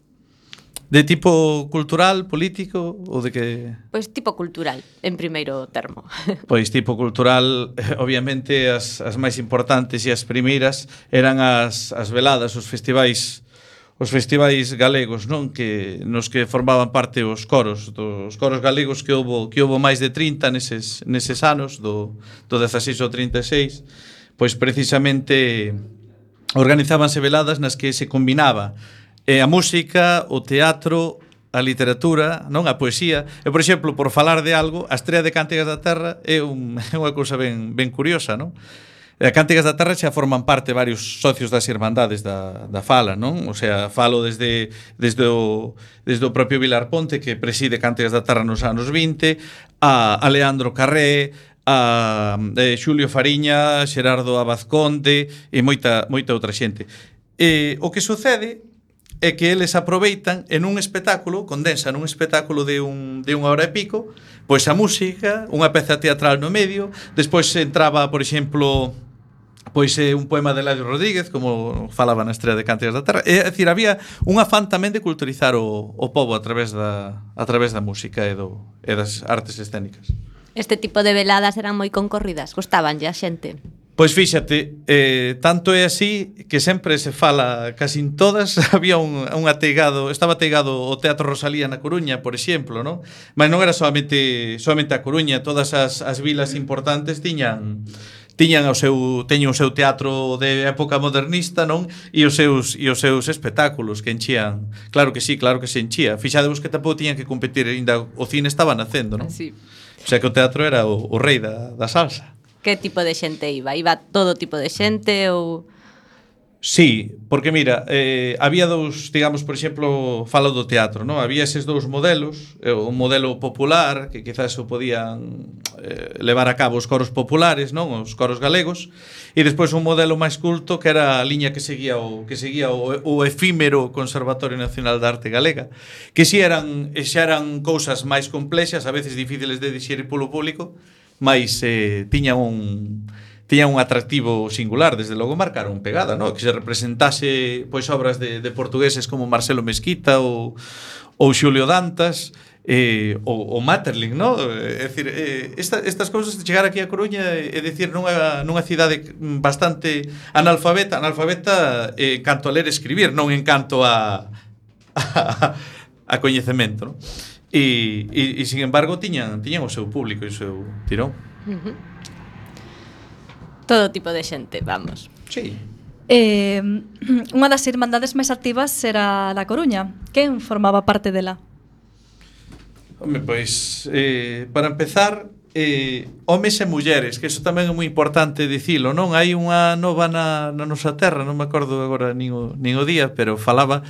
De tipo cultural, político ou de que Pois tipo cultural, en primeiro termo. Pois tipo cultural, obviamente as as máis importantes e as primeiras eran as as veladas, os festivais os festivais galegos, non, que nos que formaban parte os coros, dos coros galegos que houbo que houbo máis de 30 neses neses anos do do 16 ao 36, pois precisamente organizábanse veladas nas que se combinaba eh, a música, o teatro, a literatura, non a poesía. E, por exemplo, por falar de algo, a estrela de Cántigas da Terra é, un, é unha cousa ben, ben curiosa, non? E a Cántigas da Terra xa forman parte varios socios das irmandades da, da Fala, non? O sea, falo desde, desde, o, desde o propio Vilar Ponte, que preside Cántigas da Terra nos anos 20, a, a Leandro Carré, a eh, Xulio Fariña, Xerardo Abazconte e moita, moita outra xente. E, o que sucede é que eles aproveitan en un espectáculo, condensan un espectáculo de, un, de unha hora e pico, pois a música, unha peza teatral no medio, despois entraba, por exemplo, pois é un poema de Eladio Rodríguez, como falaba na estrela de Cánticas da Terra. É, é dicir, había un afán tamén de culturizar o, o povo a través da, a través da música e, do, e das artes escénicas. Este tipo de veladas eran moi concorridas, gustaban a xente. Pois fíxate, eh, tanto é así que sempre se fala, casi en todas había un, un ateigado, estaba ateigado o Teatro Rosalía na Coruña, por exemplo, non? Mas non era solamente, solamente a Coruña, todas as, as vilas importantes tiñan tiñan o seu teñen o seu teatro de época modernista, non? E os seus e os seus espectáculos que enchían. Claro que sí, claro que se enchía. Fixadevos que tampouco tiñan que competir, aínda o cine estaba nacendo, non? Sí. O sea que o teatro era o, o rei da, da salsa. Que tipo de xente iba? Iba todo tipo de xente ou... Sí, porque mira, eh, había dous, digamos, por exemplo, falo do teatro, non? Había eses dous modelos, eh, o modelo popular, que quizás o podían eh, levar a cabo os coros populares, non? Os coros galegos, e despois un modelo máis culto que era a liña que seguía o que seguía o, o efímero Conservatorio Nacional de Arte Galega, que si eran xa eran cousas máis complexas, a veces difíciles de dixerir polo público, mas eh, tiña un tiña un atractivo singular, desde logo marcaron pegada, no? que se representase pois obras de, de portugueses como Marcelo Mesquita ou, ou Xulio Dantas, eh, o, o Materling, no? Eh, é dicir, eh, esta, estas cousas de chegar aquí a Coruña e dicir nunha, nunha cidade bastante analfabeta, analfabeta eh, canto a ler e escribir, non en canto a, a, a coñecemento, no? E, e, e, sin embargo, tiñan, tiñan o seu público e o seu tirón. Uh -huh. Todo tipo de xente, vamos. Sí. Eh, unha das irmandades máis activas era La Coruña. Quen formaba parte dela? Home, pois, eh, para empezar, eh, homes e mulleres, que eso tamén é moi importante dicilo, non? Hai unha nova na, na nosa terra, non me acordo agora nin o, nin o día, pero falaba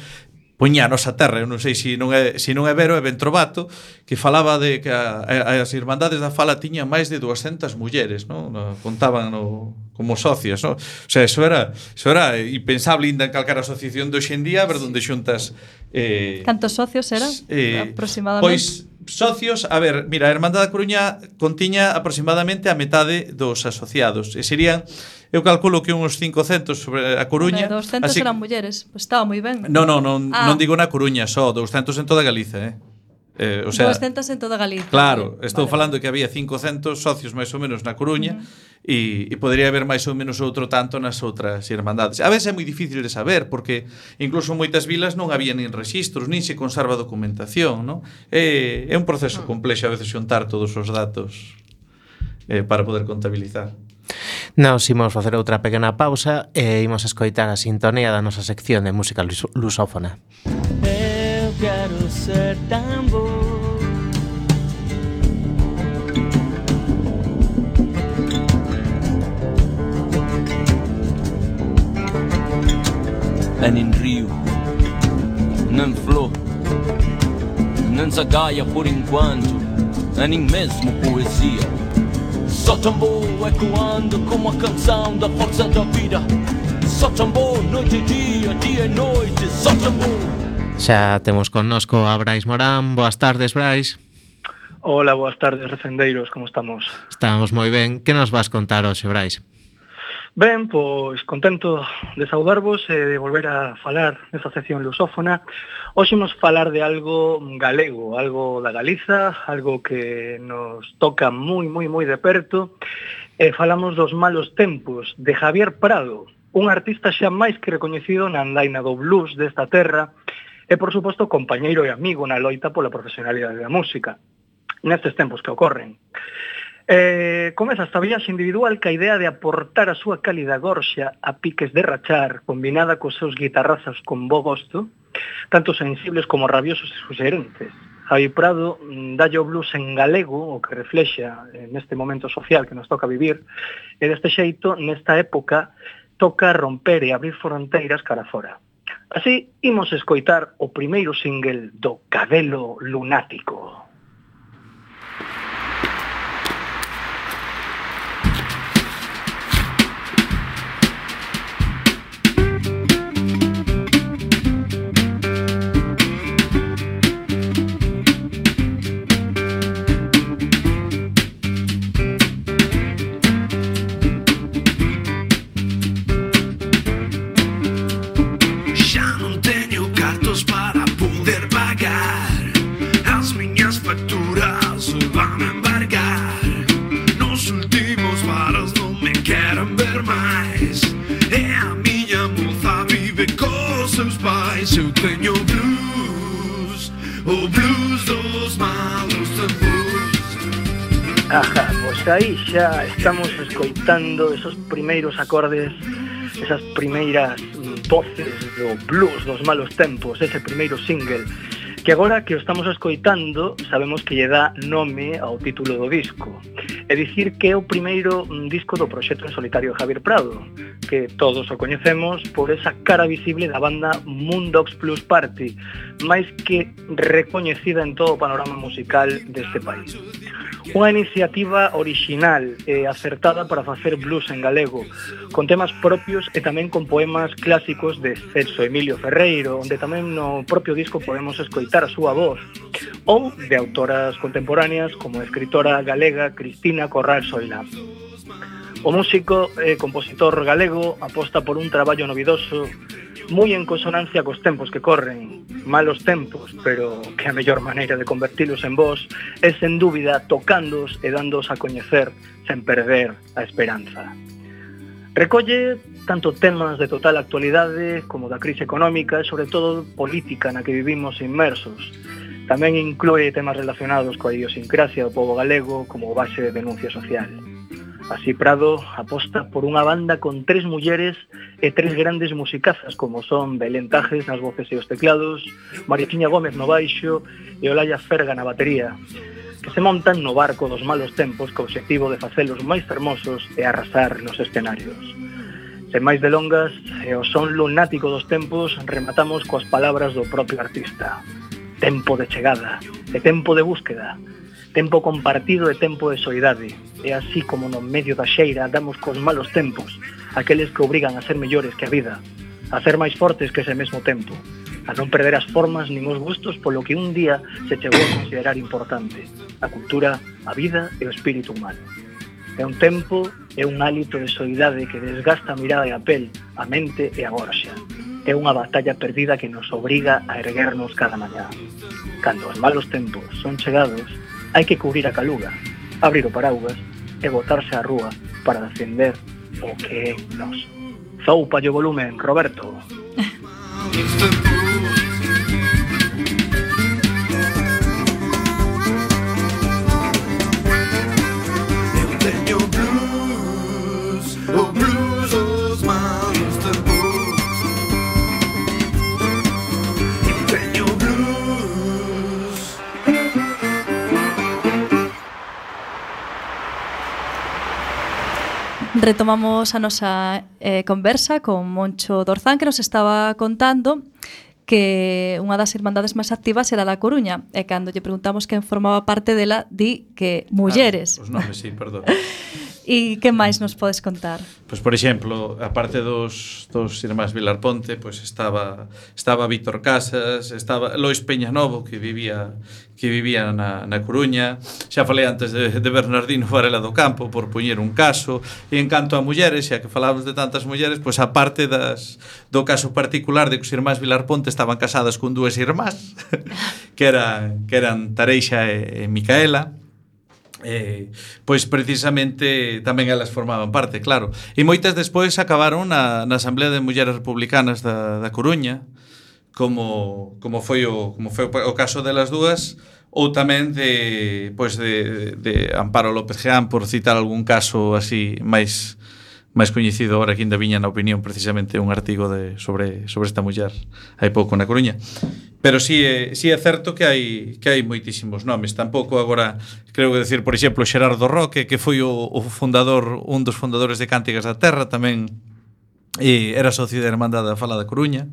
poñía a nosa terra, eu non sei se non é, se non é vero, é Bentrobato, que falaba de que a, a, as Irmandades da Fala tiñan máis de 200 mulleres, non? No, contaban no, como socias, non? O sea, eso era, eso era impensable ainda en calcar asociación de hoxendía, ver onde xuntas... Eh, Cantos socios eran, eh, aproximadamente? Pois, socios, a ver, mira, a Hermandade da Coruña contiña aproximadamente a metade dos asociados, e serían eu calculo que uns 500 sobre a Coruña. Hombre, 200 así... eran mulleres, pues estaba moi ben. Non, non, non, ah. non digo na Coruña só, 200 en toda Galiza, eh. Eh, o sea, 200 en toda Galicia. Claro, estou vale. falando que había 500 socios máis ou menos na Coruña e, uh -huh. e podería haber máis ou menos outro tanto nas outras irmandades. A veces é moi difícil de saber porque incluso moitas vilas non había nin registros, nin se conserva documentación, non? É, é un proceso ah. complexo a veces xuntar todos os datos eh, para poder contabilizar. Nos imos facer outra pequena pausa e imos escoitar a sintonía da nosa sección de música lusófona. Eu quero ser tambor أنا نريو نان فلو نان زagaia por enquanto, nem mesmo poesia. Sottombo ecoando como a canção da força da vida Sottombo, noite e dia, dia e noite Sottombo Xa temos connosco a Brais Morán Boas tardes, Brais Hola, boas tardes, recendeiros, como estamos? Estamos moi ben. Que nos vas contar hoxe, Brais? Ben, pois contento de saudarvos e de volver a falar nesta sección lusófona Hoxe imos falar de algo galego, algo da Galiza, algo que nos toca moi, moi, moi de perto. E falamos dos malos tempos de Javier Prado, un artista xa máis que recoñecido na andaina do blues desta terra e, por suposto, compañeiro e amigo na loita pola profesionalidade da música, nestes tempos que ocorren. Eh, comeza esta viaxe individual ca idea de aportar a súa cálida gorxa a piques de rachar, combinada cos seus guitarrazos con bo gosto, tanto sensibles como rabiosos e suxerentes. Javi Prado mm, dalle o blues en galego, o que reflexa eh, neste momento social que nos toca vivir, e deste xeito, nesta época, toca romper e abrir fronteiras cara fora. Así, imos escoitar o primeiro single do Cabelo Lunático. aí xa estamos escoitando esos primeiros acordes esas primeiras voces do blues dos malos tempos, ese primeiro single que agora que o estamos escoitando sabemos que lle dá nome ao título do disco. É dicir que é o primeiro mm, disco do proxecto en solitario de Javier Prado, que todos o coñecemos por esa cara visible da banda Mundox Plus Party, máis que recoñecida en todo o panorama musical deste país. Unha iniciativa original e acertada para facer blues en galego, con temas propios e tamén con poemas clásicos de Celso Emilio Ferreiro, onde tamén no propio disco podemos escoitar a súa voz, ou de autoras contemporáneas como a escritora galega Cristina Corral Soilá. O músico e compositor galego aposta por un traballo novidoso moi en consonancia cos tempos que corren, malos tempos, pero que a mellor maneira de convertilos en vos é sen dúbida tocándos e dándos a coñecer sen perder a esperanza. Recolle tanto temas de total actualidade como da crise económica e sobre todo política na que vivimos inmersos. Tamén inclúe temas relacionados coa idiosincrasia do povo galego como base de denuncia social. Así Prado aposta por unha banda con tres mulleres e tres grandes musicazas como son Belén Tajes nas voces e os teclados, Mariquiña Gómez no baixo e Olaya Ferga na batería que se montan no barco dos malos tempos co obxectivo de facelos máis fermosos e arrasar nos escenarios. Sen máis delongas, e o son lunático dos tempos rematamos coas palabras do propio artista. Tempo de chegada, e tempo de búsqueda, Tempo compartido e tempo de soidade. É así como no medio da xeira damos cos malos tempos, aqueles que obrigan a ser mellores que a vida, a ser máis fortes que ese mesmo tempo, a non perder as formas nin os gustos polo que un día se chegou a considerar importante, a cultura, a vida e o espírito humano. É un tempo, é un hálito de soidade que desgasta a mirada e a pel, a mente e a gorxa. É unha batalla perdida que nos obriga a erguernos cada mañá. Cando os malos tempos son chegados, hai que cubrir a caluga, abrir o paraugas e botarse á rúa para defender o que é nos. Zoupa o volumen, Roberto. retomamos a nosa eh, conversa con Moncho Dorzán que nos estaba contando que unha das irmandades máis activas era da Coruña e cando lle preguntamos quen formaba parte dela di que ah, mulleres. Ah, os nomes, sí, perdón. E que máis nos podes contar? Pois, por exemplo, a parte dos, dos irmáns Vilarponte, pois estaba, estaba Víctor Casas, estaba Lois Peñanovo, que vivía que vivía na, na Coruña xa falei antes de, de Bernardino Varela do Campo por poñer un caso e en canto a mulleres, xa que falamos de tantas mulleres pois a parte das, do caso particular de que os irmáns Vilarponte estaban casadas con dúas irmás que, era, que eran Tareixa e, e Micaela Eh, pois precisamente tamén elas formaban parte, claro. E moitas despois acabaron na, na Asamblea de Mulleres Republicanas da, da Coruña, como, como foi o como foi o caso delas dúas, ou tamén de pois de, de Amparo López Geán por citar algún caso así máis máis coñecido agora que ainda viña na opinión precisamente un artigo de, sobre, sobre esta muller. Hai pouco na Coruña. Pero si sí, é, sí é certo que hai que hai moitísimos nomes. Tampouco agora creo que decir por exemplo Xerardo Roque que foi o, o fundador un dos fundadores de Cántigas da Terra tamén e era socio da Hermandade da Fala da Coruña.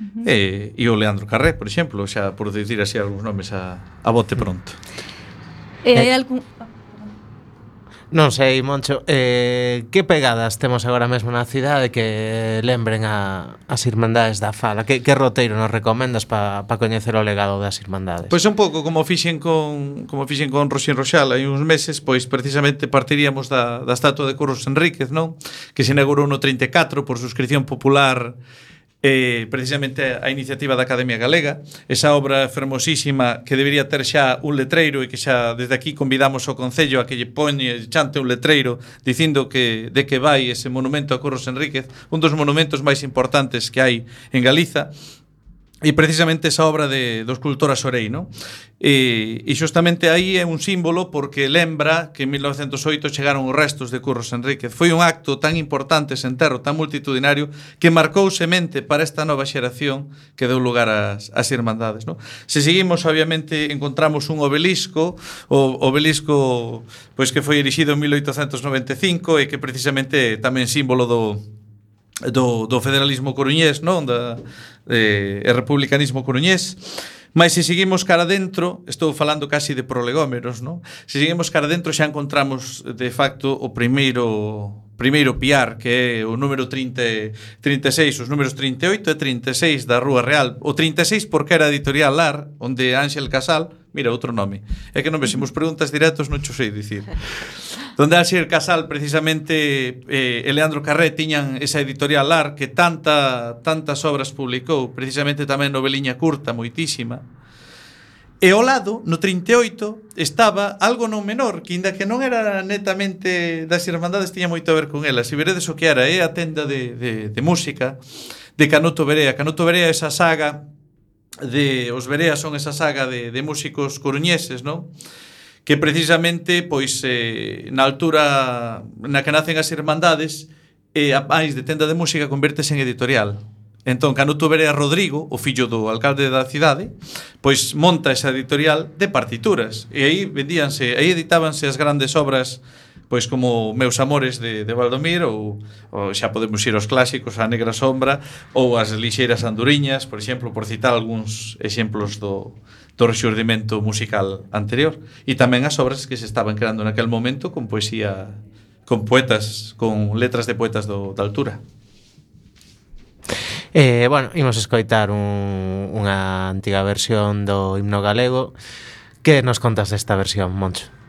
Uh -huh. e, e o Leandro Carré por exemplo xa por dicir así algúns nomes a, a bote pronto. E hai eh, algún... Non sei, Moncho, eh, que pegadas temos agora mesmo na cidade que lembren a, as Irmandades da Fala? Que, que roteiro nos recomendas para pa coñecer o legado das Irmandades? Pois un pouco como fixen con como fixen con Roxín Roxal hai uns meses, pois precisamente partiríamos da, da estatua de Curros Enríquez, non? Que se inaugurou no 34 por suscripción popular eh, precisamente a iniciativa da Academia Galega, esa obra fermosísima que debería ter xa un letreiro e que xa desde aquí convidamos ao Concello a que lle poñe chante un letreiro dicindo que de que vai ese monumento a Curros Enríquez, un dos monumentos máis importantes que hai en Galiza, E precisamente esa obra de, do escultor Asoreino. E, e xustamente aí é un símbolo porque lembra que en 1908 chegaron os restos de Curros Enríquez. Foi un acto tan importante, ese enterro tan multitudinario, que marcou semente para esta nova xeración que deu lugar ás, ás irmandades. No? Se seguimos, obviamente, encontramos un obelisco, o obelisco pois que foi erixido en 1895 e que precisamente é tamén símbolo do, do, do federalismo coruñés, non? Da, eh, e republicanismo coruñés. Mas se seguimos cara dentro, estou falando casi de prolegómeros, non? Se seguimos cara dentro xa encontramos de facto o primeiro primeiro piar que é o número 30, 36, os números 38 e 36 da Rúa Real. O 36 porque era editorial Lar, onde Ángel Casal Mira, outro nome. É que non vexemos preguntas directos, non cho sei dicir. Donde ser Casal, precisamente, eh, e Leandro Carré tiñan esa editorial LAR que tanta, tantas obras publicou, precisamente tamén noveliña curta, moitísima. E ao lado, no 38, estaba algo non menor, que inda que non era netamente das Irmandades, tiña moito a ver con ela. Se veredes o que era, é a tenda de, de, de música de Canuto Berea. Canuto Berea é esa saga de Os Bereas son esa saga de, de músicos coruñeses, non? que precisamente pois eh, na altura na que nacen as Irmandades eh, a máis de tenda de música convertese en editorial. Entón, Canuto Berea Rodrigo, o fillo do alcalde da cidade, pois monta esa editorial de partituras. E aí vendíanse, aí editábanse as grandes obras pois como Meus amores de, de Valdomir ou, ou xa podemos ir aos clásicos, A negra sombra ou As lixeiras anduriñas, por exemplo, por citar algúns exemplos do do rexurdimento musical anterior e tamén as obras que se estaban creando naquel momento con poesía con poetas, con letras de poetas do, da altura. Eh, bueno, imos escoitar un, unha antiga versión do himno galego. Que nos contas desta versión, Moncho?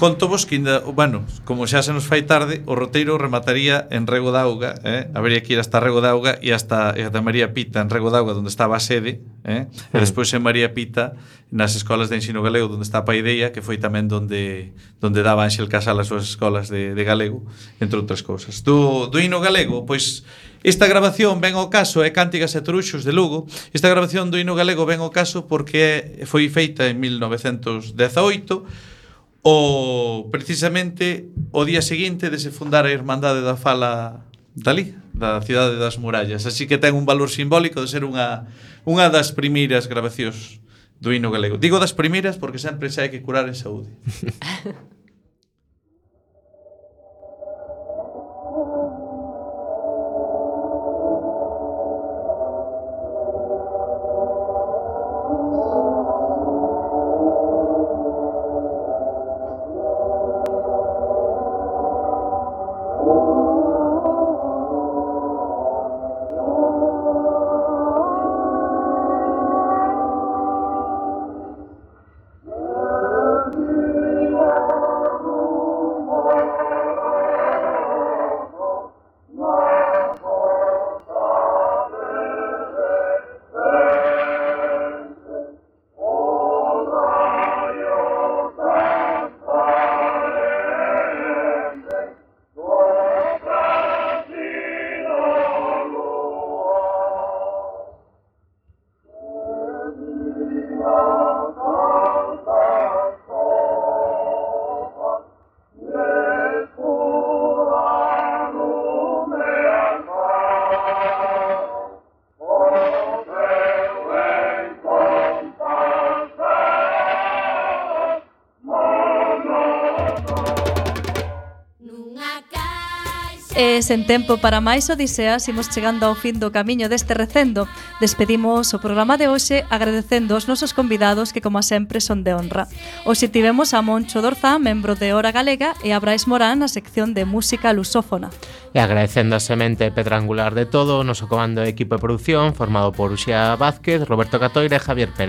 conto vos que ainda, bueno, como xa se nos fai tarde, o roteiro remataría en Rego da Auga, eh? Habería que ir hasta Rego da Auga e hasta, e hasta María Pita, en Rego da Auga, onde estaba a sede, eh? e despois en María Pita, nas escolas de ensino galego, onde está a Paideia, que foi tamén onde, onde daba Ángel Casal as súas escolas de, de galego, entre outras cousas. Do, do hino galego, pois, Esta grabación ven ao caso é Cánticas e Truxos de Lugo. Esta grabación do hino galego ven ao caso porque foi feita en 1918 O precisamente o día seguinte de se fundar a Irmandade da Fala dali, da cidade das murallas. Así que ten un valor simbólico de ser unha, unha das primeiras grabacións do hino galego. Digo das primeiras porque sempre se hai que curar en saúde. sen tempo para máis odiseas imos chegando ao fin do camiño deste recendo. Despedimos o programa de hoxe agradecendo aos nosos convidados que, como sempre, son de honra. Hoxe tivemos a Moncho Dorzá, membro de Hora Galega, e a Brais Morán na sección de Música Lusófona. E agradecendo a semente petrangular de todo o noso comando de equipo de producción formado por Uxía Vázquez, Roberto Catoira e Javier Pereira.